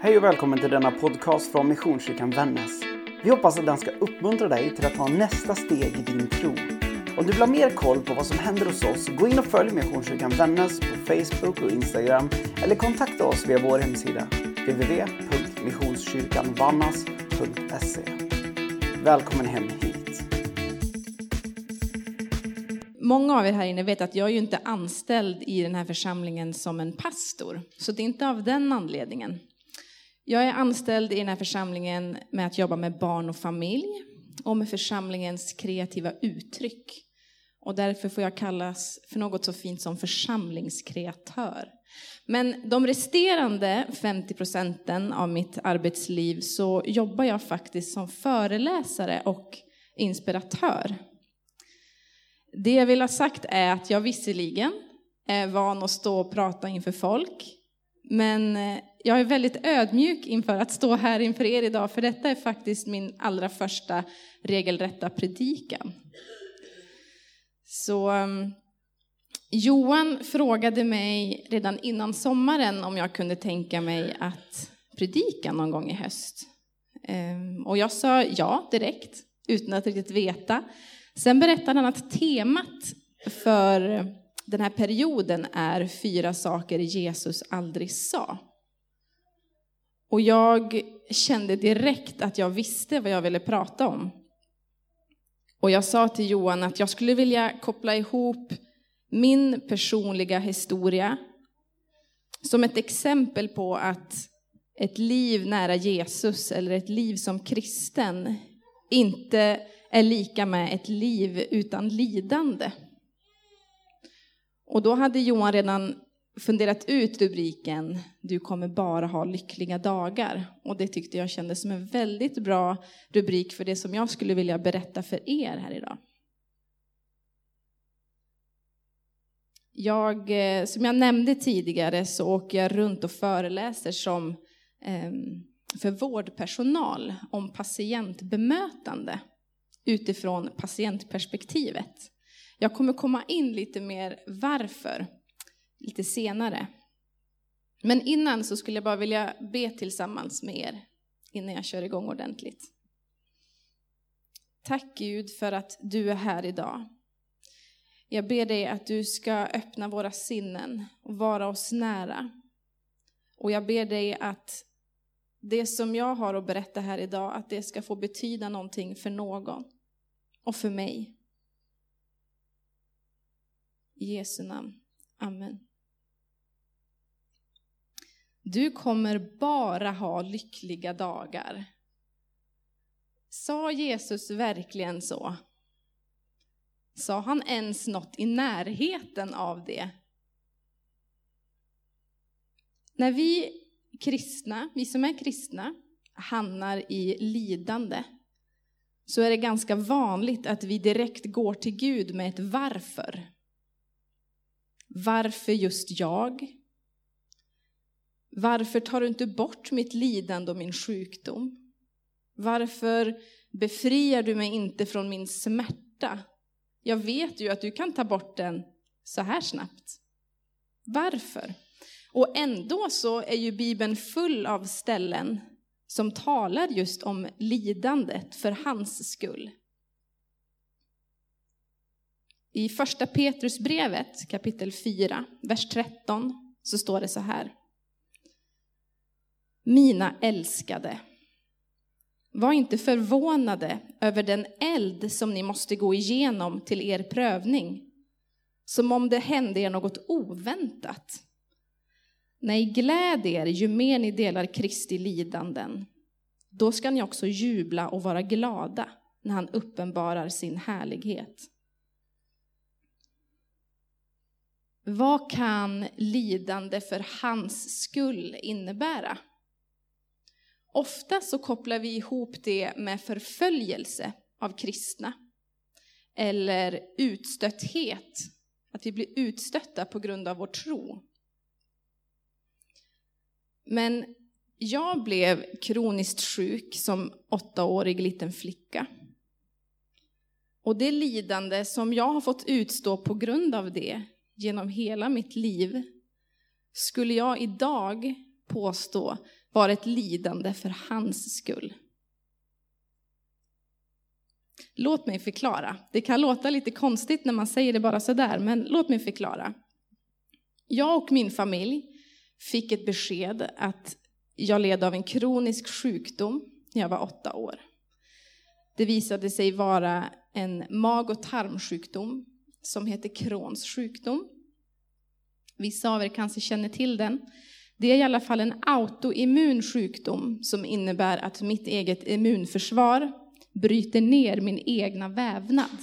Hej och välkommen till denna podcast från Missionskyrkan Vännäs. Vi hoppas att den ska uppmuntra dig till att ta nästa steg i din tro. Om du vill ha mer koll på vad som händer hos oss, gå in och följ Missionskyrkan Vännäs på Facebook och Instagram eller kontakta oss via vår hemsida www.missionskyrkanvannas.se. Välkommen hem hit. Många av er här inne vet att jag är ju inte anställd i den här församlingen som en pastor, så det är inte av den anledningen. Jag är anställd i den här församlingen med att jobba med barn och familj och med församlingens kreativa uttryck. Och därför får jag kallas för något så fint som församlingskreatör. Men de resterande 50 procenten av mitt arbetsliv så jobbar jag faktiskt som föreläsare och inspiratör. Det jag vill ha sagt är att jag visserligen är van att stå och prata inför folk, men eh, jag är väldigt ödmjuk inför att stå här inför er idag, för detta är faktiskt min allra första regelrätta predikan. Så um, Johan frågade mig redan innan sommaren om jag kunde tänka mig att predika någon gång i höst. Ehm, och jag sa ja direkt, utan att riktigt veta. Sen berättade han att temat för den här perioden är fyra saker Jesus aldrig sa. Och jag kände direkt att jag visste vad jag ville prata om. Och jag sa till Johan att jag skulle vilja koppla ihop min personliga historia som ett exempel på att ett liv nära Jesus eller ett liv som kristen inte är lika med ett liv utan lidande. Och då hade Johan redan funderat ut rubriken Du kommer bara ha lyckliga dagar. Och det tyckte jag kändes som en väldigt bra rubrik för det som jag skulle vilja berätta för er här idag. Jag, eh, som jag nämnde tidigare så åker jag runt och föreläser som ehm, för vårdpersonal om patientbemötande utifrån patientperspektivet. Jag kommer komma in lite mer varför lite senare. Men innan så skulle jag bara vilja be tillsammans med er innan jag kör igång ordentligt. Tack Gud för att du är här idag. Jag ber dig att du ska öppna våra sinnen och vara oss nära. Och jag ber dig att det som jag har att berätta här idag, att det ska få betyda någonting för någon och för mig. I Jesu namn. Amen. Du kommer bara ha lyckliga dagar. Sa Jesus verkligen så? Sa han ens något i närheten av det? När vi kristna, vi som är kristna, hamnar i lidande så är det ganska vanligt att vi direkt går till Gud med ett varför. Varför just jag? Varför tar du inte bort mitt lidande och min sjukdom? Varför befriar du mig inte från min smärta? Jag vet ju att du kan ta bort den så här snabbt. Varför? Och ändå så är ju Bibeln full av ställen som talar just om lidandet för hans skull. I första Petrusbrevet kapitel 4, vers 13 så står det så här. Mina älskade, var inte förvånade över den eld som ni måste gå igenom till er prövning, som om det hände er något oväntat. Nej, gläd er ju mer ni delar Kristi lidanden. Då ska ni också jubla och vara glada när han uppenbarar sin härlighet. Vad kan lidande för hans skull innebära? Ofta så kopplar vi ihop det med förföljelse av kristna. Eller utstötthet, att vi blir utstötta på grund av vår tro. Men jag blev kroniskt sjuk som åttaårig liten flicka. Och det lidande som jag har fått utstå på grund av det genom hela mitt liv skulle jag idag påstå var ett lidande för hans skull. Låt mig förklara. Det kan låta lite konstigt när man säger det bara sådär, men låt mig förklara. Jag och min familj fick ett besked att jag led av en kronisk sjukdom när jag var åtta år. Det visade sig vara en mag och tarmsjukdom som heter Crohns sjukdom. Vissa av er kanske känner till den. Det är i alla fall en autoimmun sjukdom som innebär att mitt eget immunförsvar bryter ner min egna vävnad.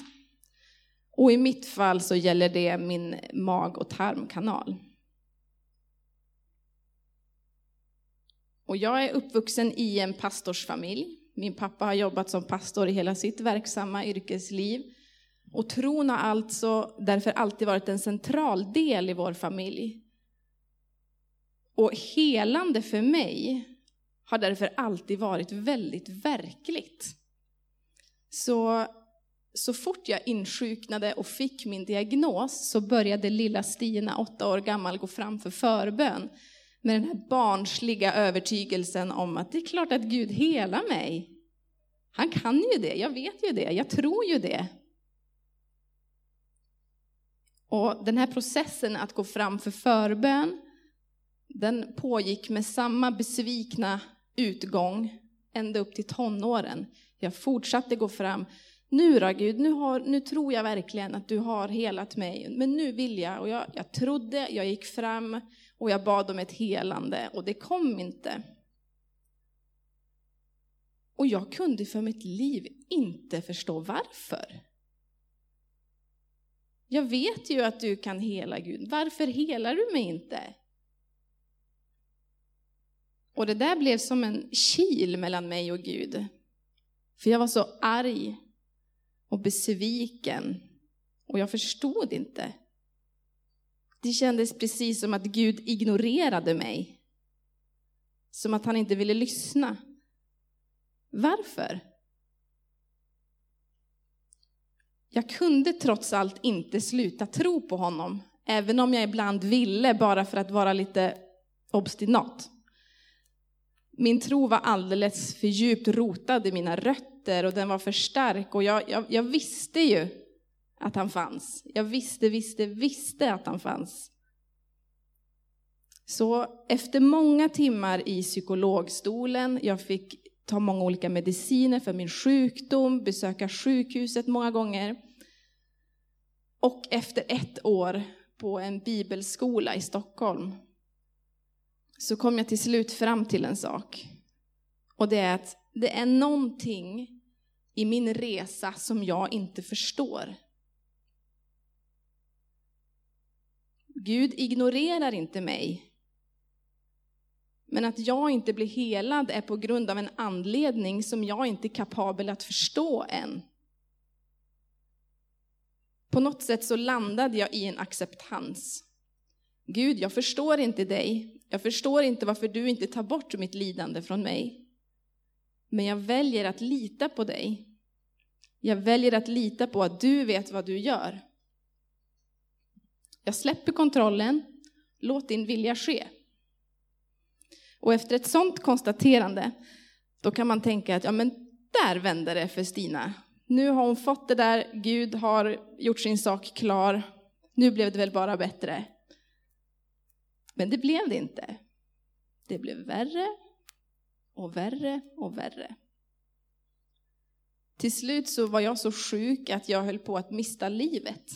Och i mitt fall så gäller det min mag och tarmkanal. Och jag är uppvuxen i en pastorsfamilj. Min pappa har jobbat som pastor i hela sitt verksamma yrkesliv. Och tron har alltså därför alltid varit en central del i vår familj. Och helande för mig har därför alltid varit väldigt verkligt. Så, så fort jag insjuknade och fick min diagnos så började lilla Stina, åtta år gammal, gå fram för förbön med den här barnsliga övertygelsen om att det är klart att Gud helar mig. Han kan ju det, jag vet ju det, jag tror ju det. Och den här processen att gå fram för förbön, den pågick med samma besvikna utgång ända upp till tonåren. Jag fortsatte gå fram. Nu då Gud, nu, har, nu tror jag verkligen att du har helat mig, men nu vill jag. Och jag, jag trodde, jag gick fram och jag bad om ett helande och det kom inte. Och jag kunde för mitt liv inte förstå varför. Jag vet ju att du kan hela Gud, varför helar du mig inte? Och det där blev som en kil mellan mig och Gud. För jag var så arg och besviken och jag förstod inte. Det kändes precis som att Gud ignorerade mig. Som att han inte ville lyssna. Varför? Jag kunde trots allt inte sluta tro på honom, även om jag ibland ville, bara för att vara lite obstinat. Min tro var alldeles för djupt rotad i mina rötter och den var för stark och jag, jag, jag visste ju att han fanns. Jag visste, visste, visste att han fanns. Så efter många timmar i psykologstolen, jag fick ta många olika mediciner för min sjukdom, besöka sjukhuset många gånger. Och efter ett år på en bibelskola i Stockholm så kom jag till slut fram till en sak. Och det är att det är någonting i min resa som jag inte förstår. Gud ignorerar inte mig. Men att jag inte blir helad är på grund av en anledning som jag inte är kapabel att förstå än. På något sätt så landade jag i en acceptans. Gud, jag förstår inte dig. Jag förstår inte varför du inte tar bort mitt lidande från mig. Men jag väljer att lita på dig. Jag väljer att lita på att du vet vad du gör. Jag släpper kontrollen, låt din vilja ske. Och efter ett sånt konstaterande, då kan man tänka att ja, men där vände det för Stina. Nu har hon fått det där, Gud har gjort sin sak klar. Nu blev det väl bara bättre. Men det blev det inte. Det blev värre och värre och värre. Till slut så var jag så sjuk att jag höll på att mista livet.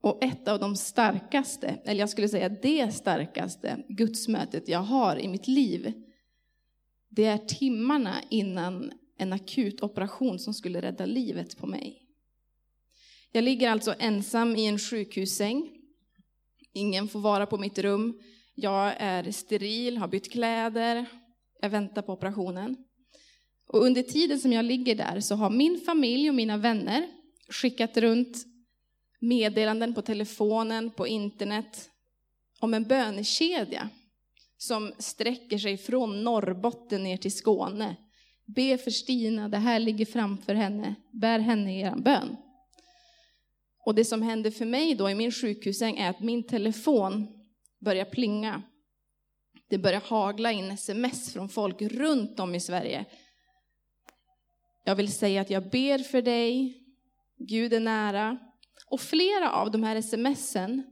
Och ett av de starkaste, eller jag skulle säga det starkaste gudsmötet jag har i mitt liv, det är timmarna innan en akut operation som skulle rädda livet på mig. Jag ligger alltså ensam i en sjukhussäng. Ingen får vara på mitt rum. Jag är steril, har bytt kläder. Jag väntar på operationen. Och under tiden som jag ligger där så har min familj och mina vänner skickat runt meddelanden på telefonen, på internet om en bönekedja som sträcker sig från Norrbotten ner till Skåne. Be för Stina, det här ligger framför henne, bär henne i er bön. Och det som hände för mig då i min sjukhussäng är att min telefon börjar plinga Det börjar hagla in sms från folk runt om i Sverige. Jag vill säga att jag ber för dig, Gud är nära. Och flera av de här smsen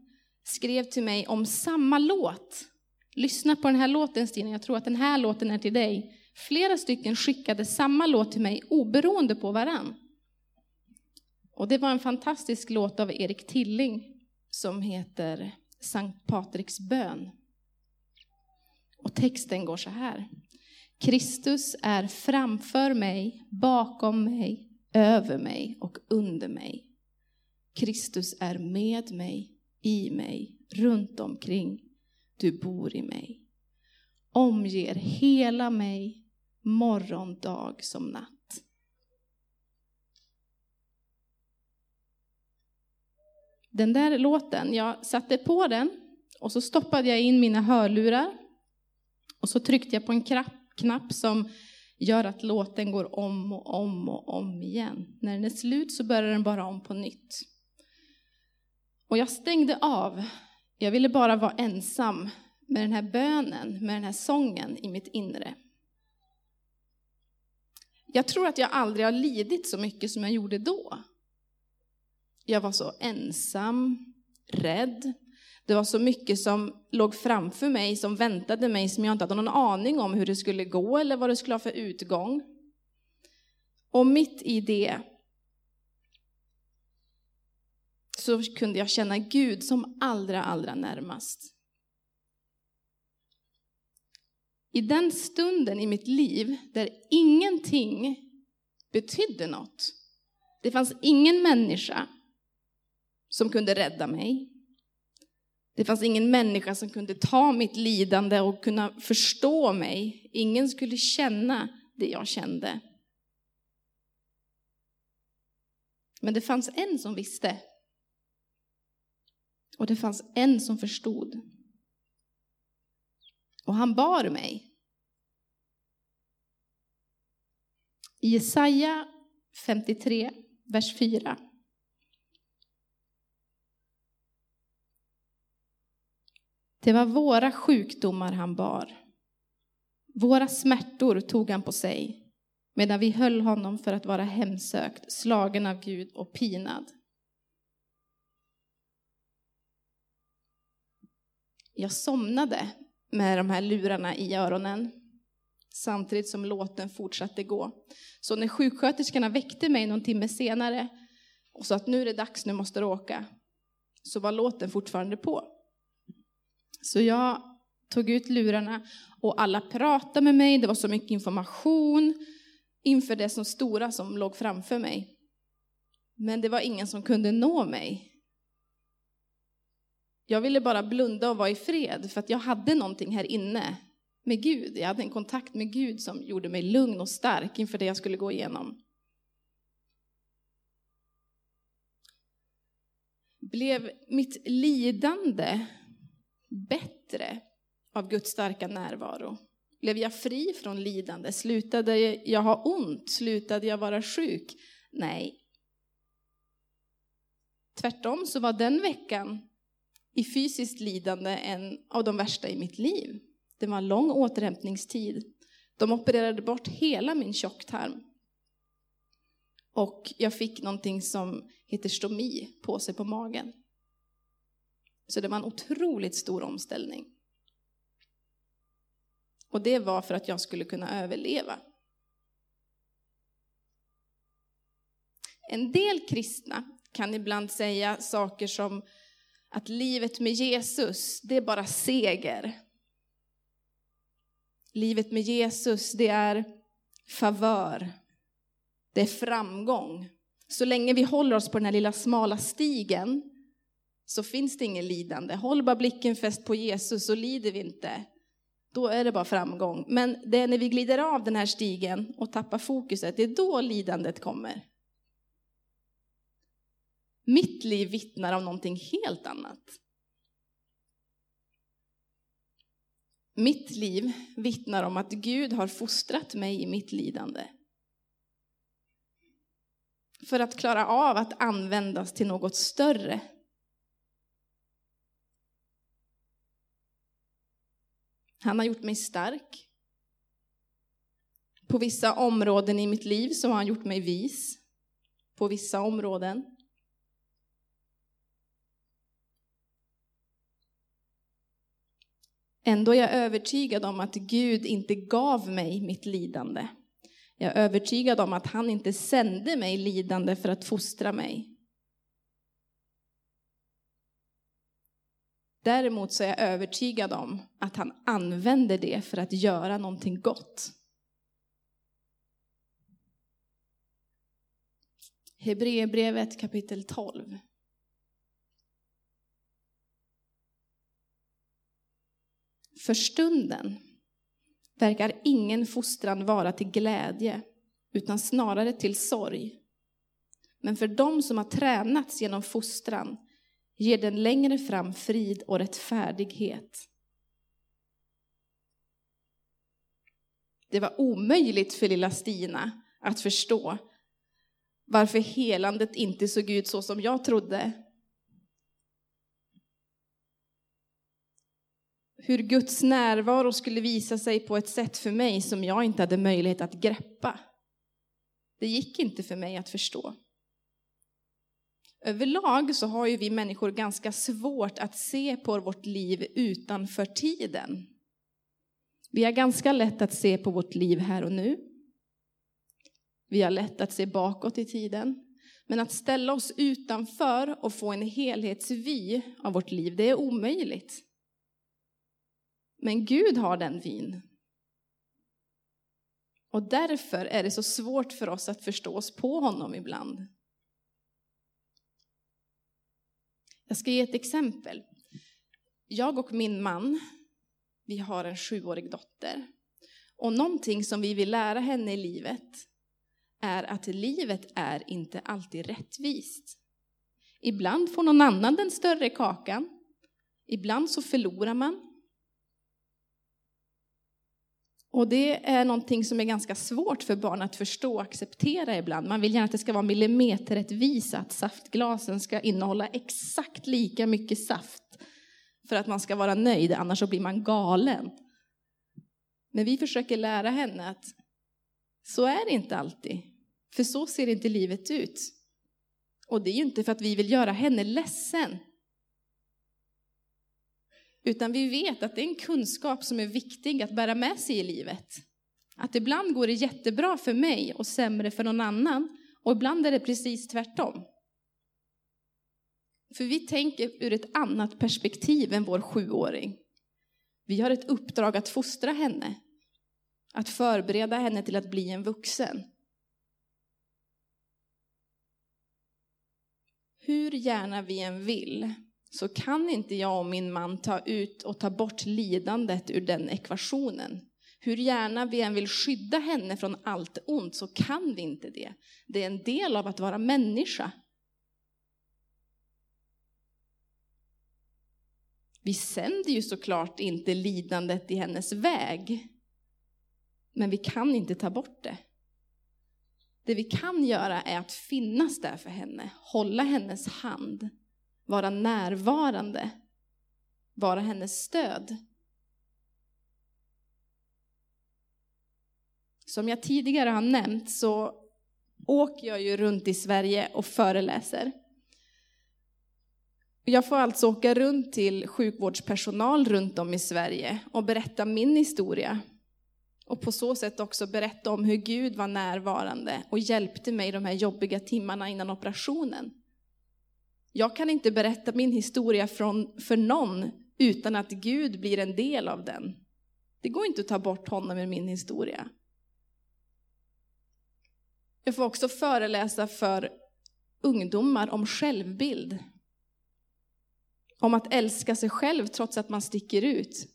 skrev till mig om samma låt. Lyssna på den här låten Stina, jag tror att den här låten är till dig. Flera stycken skickade samma låt till mig oberoende på varann. Och det var en fantastisk låt av Erik Tilling som heter Sankt Patriks bön. Och texten går så här. Kristus är framför mig, bakom mig, över mig och under mig. Kristus är med mig, i mig, runt omkring. Du bor i mig. Omger hela mig, morgon, dag som natt. Den där låten, jag satte på den och så stoppade jag in mina hörlurar och så tryckte jag på en knapp som gör att låten går om och om och om igen. När den är slut så börjar den bara om på nytt. Och jag stängde av. Jag ville bara vara ensam med den här bönen, med den här sången i mitt inre. Jag tror att jag aldrig har lidit så mycket som jag gjorde då. Jag var så ensam, rädd. Det var så mycket som låg framför mig, som väntade mig, som jag inte hade någon aning om hur det skulle gå eller vad det skulle ha för utgång. Och mitt i det så kunde jag känna Gud som allra, allra närmast. I den stunden i mitt liv där ingenting betydde något. Det fanns ingen människa som kunde rädda mig. Det fanns ingen människa som kunde ta mitt lidande och kunna förstå mig. Ingen skulle känna det jag kände. Men det fanns en som visste. Och det fanns en som förstod. Och han bar mig. I Jesaja 53, vers 4 Det var våra sjukdomar han bar. Våra smärtor tog han på sig medan vi höll honom för att vara hemsökt, slagen av Gud och pinad. Jag somnade med de här lurarna i öronen samtidigt som låten fortsatte gå. Så när sjuksköterskorna väckte mig någon timme senare och sa att nu är det dags, nu måste du åka, så var låten fortfarande på. Så jag tog ut lurarna och alla pratade med mig. Det var så mycket information inför det som stora som låg framför mig. Men det var ingen som kunde nå mig. Jag ville bara blunda och vara i fred för att jag hade någonting här inne med Gud. Jag hade en kontakt med Gud som gjorde mig lugn och stark inför det jag skulle gå igenom. Blev mitt lidande bättre av Guds starka närvaro? Blev jag fri från lidande? Slutade jag ha ont? Slutade jag vara sjuk? Nej. Tvärtom så var den veckan i fysiskt lidande en av de värsta i mitt liv. Det var en lång återhämtningstid. De opererade bort hela min tjocktarm. Och jag fick någonting som heter stomi på sig på magen. Så det var en otroligt stor omställning. Och det var för att jag skulle kunna överleva. En del kristna kan ibland säga saker som att livet med Jesus, det är bara seger. Livet med Jesus, det är favör. Det är framgång. Så länge vi håller oss på den här lilla smala stigen så finns det ingen lidande. Håll bara blicken fäst på Jesus så lider vi inte. Då är det bara framgång. Men det är när vi glider av den här stigen och tappar fokuset, det är då lidandet kommer. Mitt liv vittnar om någonting helt annat. Mitt liv vittnar om att Gud har fostrat mig i mitt lidande. För att klara av att användas till något större Han har gjort mig stark. På vissa områden i mitt liv så har han gjort mig vis. På vissa områden. Ändå är jag övertygad om att Gud inte gav mig mitt lidande. Jag är övertygad om att han inte sände mig lidande för att fostra mig. Däremot så är jag övertygad om att han använder det för att göra någonting gott. Hebreerbrevet kapitel 12. För stunden verkar ingen fostran vara till glädje, utan snarare till sorg. Men för dem som har tränats genom fostran ger den längre fram frid och rättfärdighet. Det var omöjligt för lilla Stina att förstå varför helandet inte såg ut så som jag trodde. Hur Guds närvaro skulle visa sig på ett sätt för mig som jag inte hade möjlighet att greppa. Det gick inte för mig att förstå. Överlag så har ju vi människor ganska svårt att se på vårt liv utanför tiden. Vi har ganska lätt att se på vårt liv här och nu. Vi har lätt att se bakåt i tiden. Men att ställa oss utanför och få en helhetsvy av vårt liv, det är omöjligt. Men Gud har den vin. Och därför är det så svårt för oss att förstå oss på honom ibland. Jag ska ge ett exempel. Jag och min man, vi har en sjuårig dotter. Och någonting som vi vill lära henne i livet är att livet är inte alltid rättvist. Ibland får någon annan den större kakan. Ibland så förlorar man. Och det är någonting som är ganska svårt för barn att förstå och acceptera ibland. Man vill gärna att det ska vara millimeterrättvisa, att saftglasen ska innehålla exakt lika mycket saft för att man ska vara nöjd, annars så blir man galen. Men vi försöker lära henne att så är det inte alltid, för så ser inte livet ut. Och det är ju inte för att vi vill göra henne ledsen, utan vi vet att det är en kunskap som är viktig att bära med sig i livet. Att ibland går det jättebra för mig och sämre för någon annan. Och ibland är det precis tvärtom. För vi tänker ur ett annat perspektiv än vår sjuåring. Vi har ett uppdrag att fostra henne. Att förbereda henne till att bli en vuxen. Hur gärna vi än vill så kan inte jag och min man ta ut och ta bort lidandet ur den ekvationen. Hur gärna vi än vill skydda henne från allt ont så kan vi inte det. Det är en del av att vara människa. Vi sänder ju såklart inte lidandet i hennes väg. Men vi kan inte ta bort det. Det vi kan göra är att finnas där för henne, hålla hennes hand vara närvarande, vara hennes stöd. Som jag tidigare har nämnt så åker jag ju runt i Sverige och föreläser. Jag får alltså åka runt till sjukvårdspersonal runt om i Sverige och berätta min historia. Och på så sätt också berätta om hur Gud var närvarande och hjälpte mig de här jobbiga timmarna innan operationen. Jag kan inte berätta min historia från, för någon utan att Gud blir en del av den. Det går inte att ta bort honom ur min historia. Jag får också föreläsa för ungdomar om självbild. Om att älska sig själv trots att man sticker ut.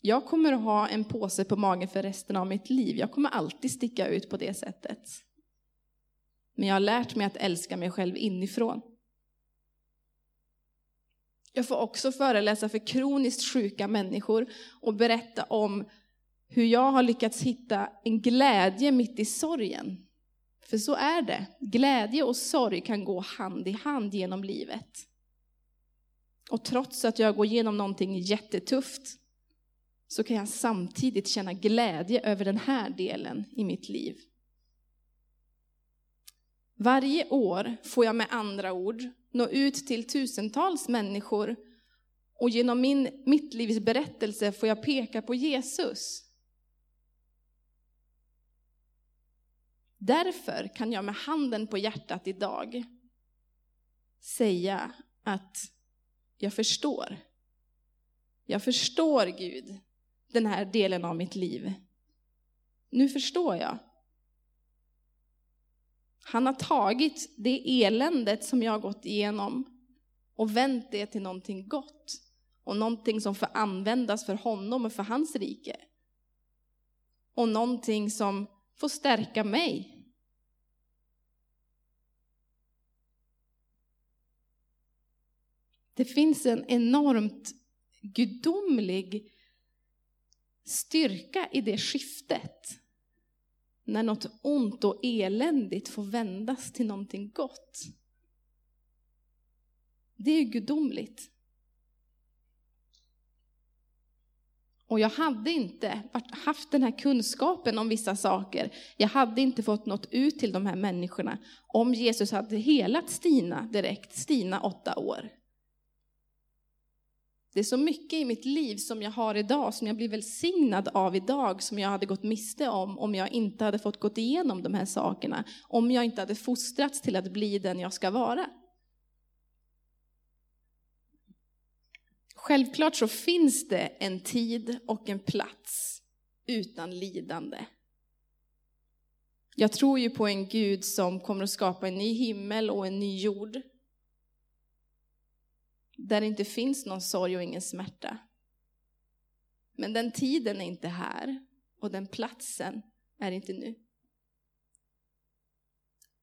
Jag kommer att ha en påse på magen för resten av mitt liv. Jag kommer alltid sticka ut på det sättet. Men jag har lärt mig att älska mig själv inifrån. Jag får också föreläsa för kroniskt sjuka människor och berätta om hur jag har lyckats hitta en glädje mitt i sorgen. För så är det. Glädje och sorg kan gå hand i hand genom livet. Och trots att jag går igenom någonting jättetufft så kan jag samtidigt känna glädje över den här delen i mitt liv. Varje år får jag med andra ord nå ut till tusentals människor och genom min, mitt livs berättelse får jag peka på Jesus. Därför kan jag med handen på hjärtat idag säga att jag förstår. Jag förstår Gud, den här delen av mitt liv. Nu förstår jag. Han har tagit det eländet som jag har gått igenom och vänt det till någonting gott och någonting som får användas för honom och för hans rike. Och någonting som får stärka mig. Det finns en enormt gudomlig styrka i det skiftet. När något ont och eländigt får vändas till någonting gott. Det är gudomligt. Och jag hade inte haft den här kunskapen om vissa saker. Jag hade inte fått något ut till de här människorna om Jesus hade helat Stina direkt, Stina åtta år. Det är så mycket i mitt liv som jag har idag, som jag blir välsignad av idag, som jag hade gått miste om om jag inte hade fått gått igenom de här sakerna. Om jag inte hade fostrats till att bli den jag ska vara. Självklart så finns det en tid och en plats utan lidande. Jag tror ju på en Gud som kommer att skapa en ny himmel och en ny jord. Där det inte finns någon sorg och ingen smärta. Men den tiden är inte här och den platsen är inte nu.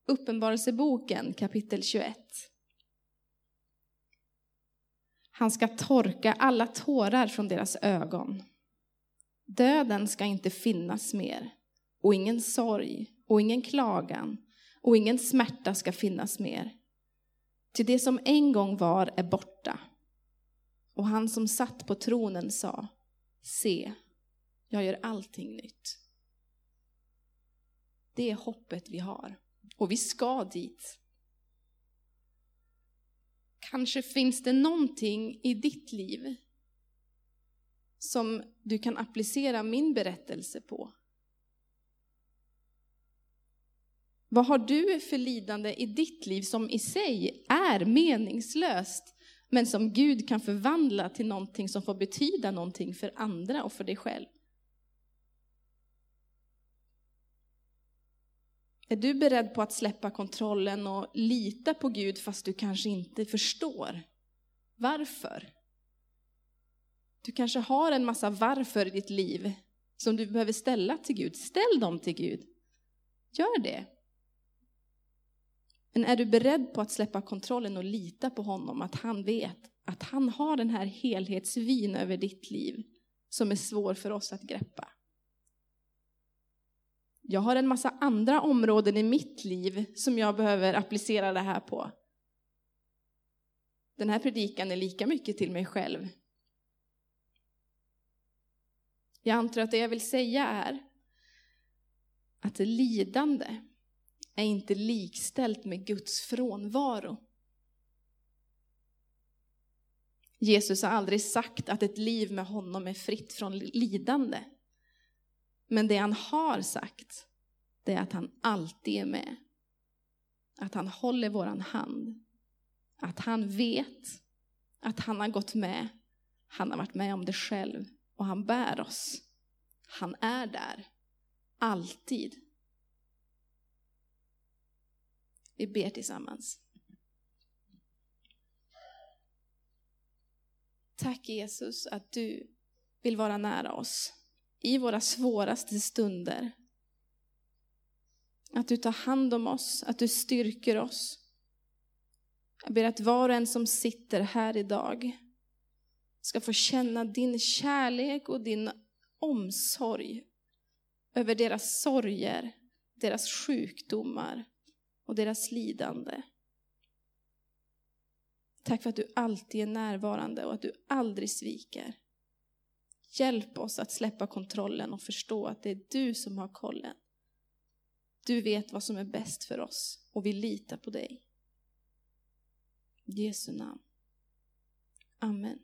Uppenbarelseboken kapitel 21. Han ska torka alla tårar från deras ögon. Döden ska inte finnas mer, och ingen sorg, och ingen klagan, och ingen smärta ska finnas mer. Till det som en gång var är borta. Och han som satt på tronen sa, se, jag gör allting nytt. Det är hoppet vi har, och vi ska dit. Kanske finns det någonting i ditt liv som du kan applicera min berättelse på. Vad har du för lidande i ditt liv som i sig är meningslöst, men som Gud kan förvandla till någonting som får betyda någonting för andra och för dig själv? Är du beredd på att släppa kontrollen och lita på Gud fast du kanske inte förstår varför? Du kanske har en massa varför i ditt liv som du behöver ställa till Gud. Ställ dem till Gud. Gör det. Men är du beredd på att släppa kontrollen och lita på honom, att han vet att han har den här helhetsvin över ditt liv som är svår för oss att greppa? Jag har en massa andra områden i mitt liv som jag behöver applicera det här på. Den här predikan är lika mycket till mig själv. Jag antar att det jag vill säga är att lidande är inte likställt med Guds frånvaro. Jesus har aldrig sagt att ett liv med honom är fritt från lidande. Men det han har sagt, det är att han alltid är med. Att han håller våran hand. Att han vet att han har gått med. Han har varit med om det själv och han bär oss. Han är där. Alltid. Vi ber tillsammans. Tack Jesus att du vill vara nära oss i våra svåraste stunder. Att du tar hand om oss, att du styrker oss. Jag ber att var och en som sitter här idag ska få känna din kärlek och din omsorg över deras sorger, deras sjukdomar och deras lidande. Tack för att du alltid är närvarande och att du aldrig sviker. Hjälp oss att släppa kontrollen och förstå att det är du som har kollen. Du vet vad som är bäst för oss och vi litar på dig. I Jesu namn. Amen.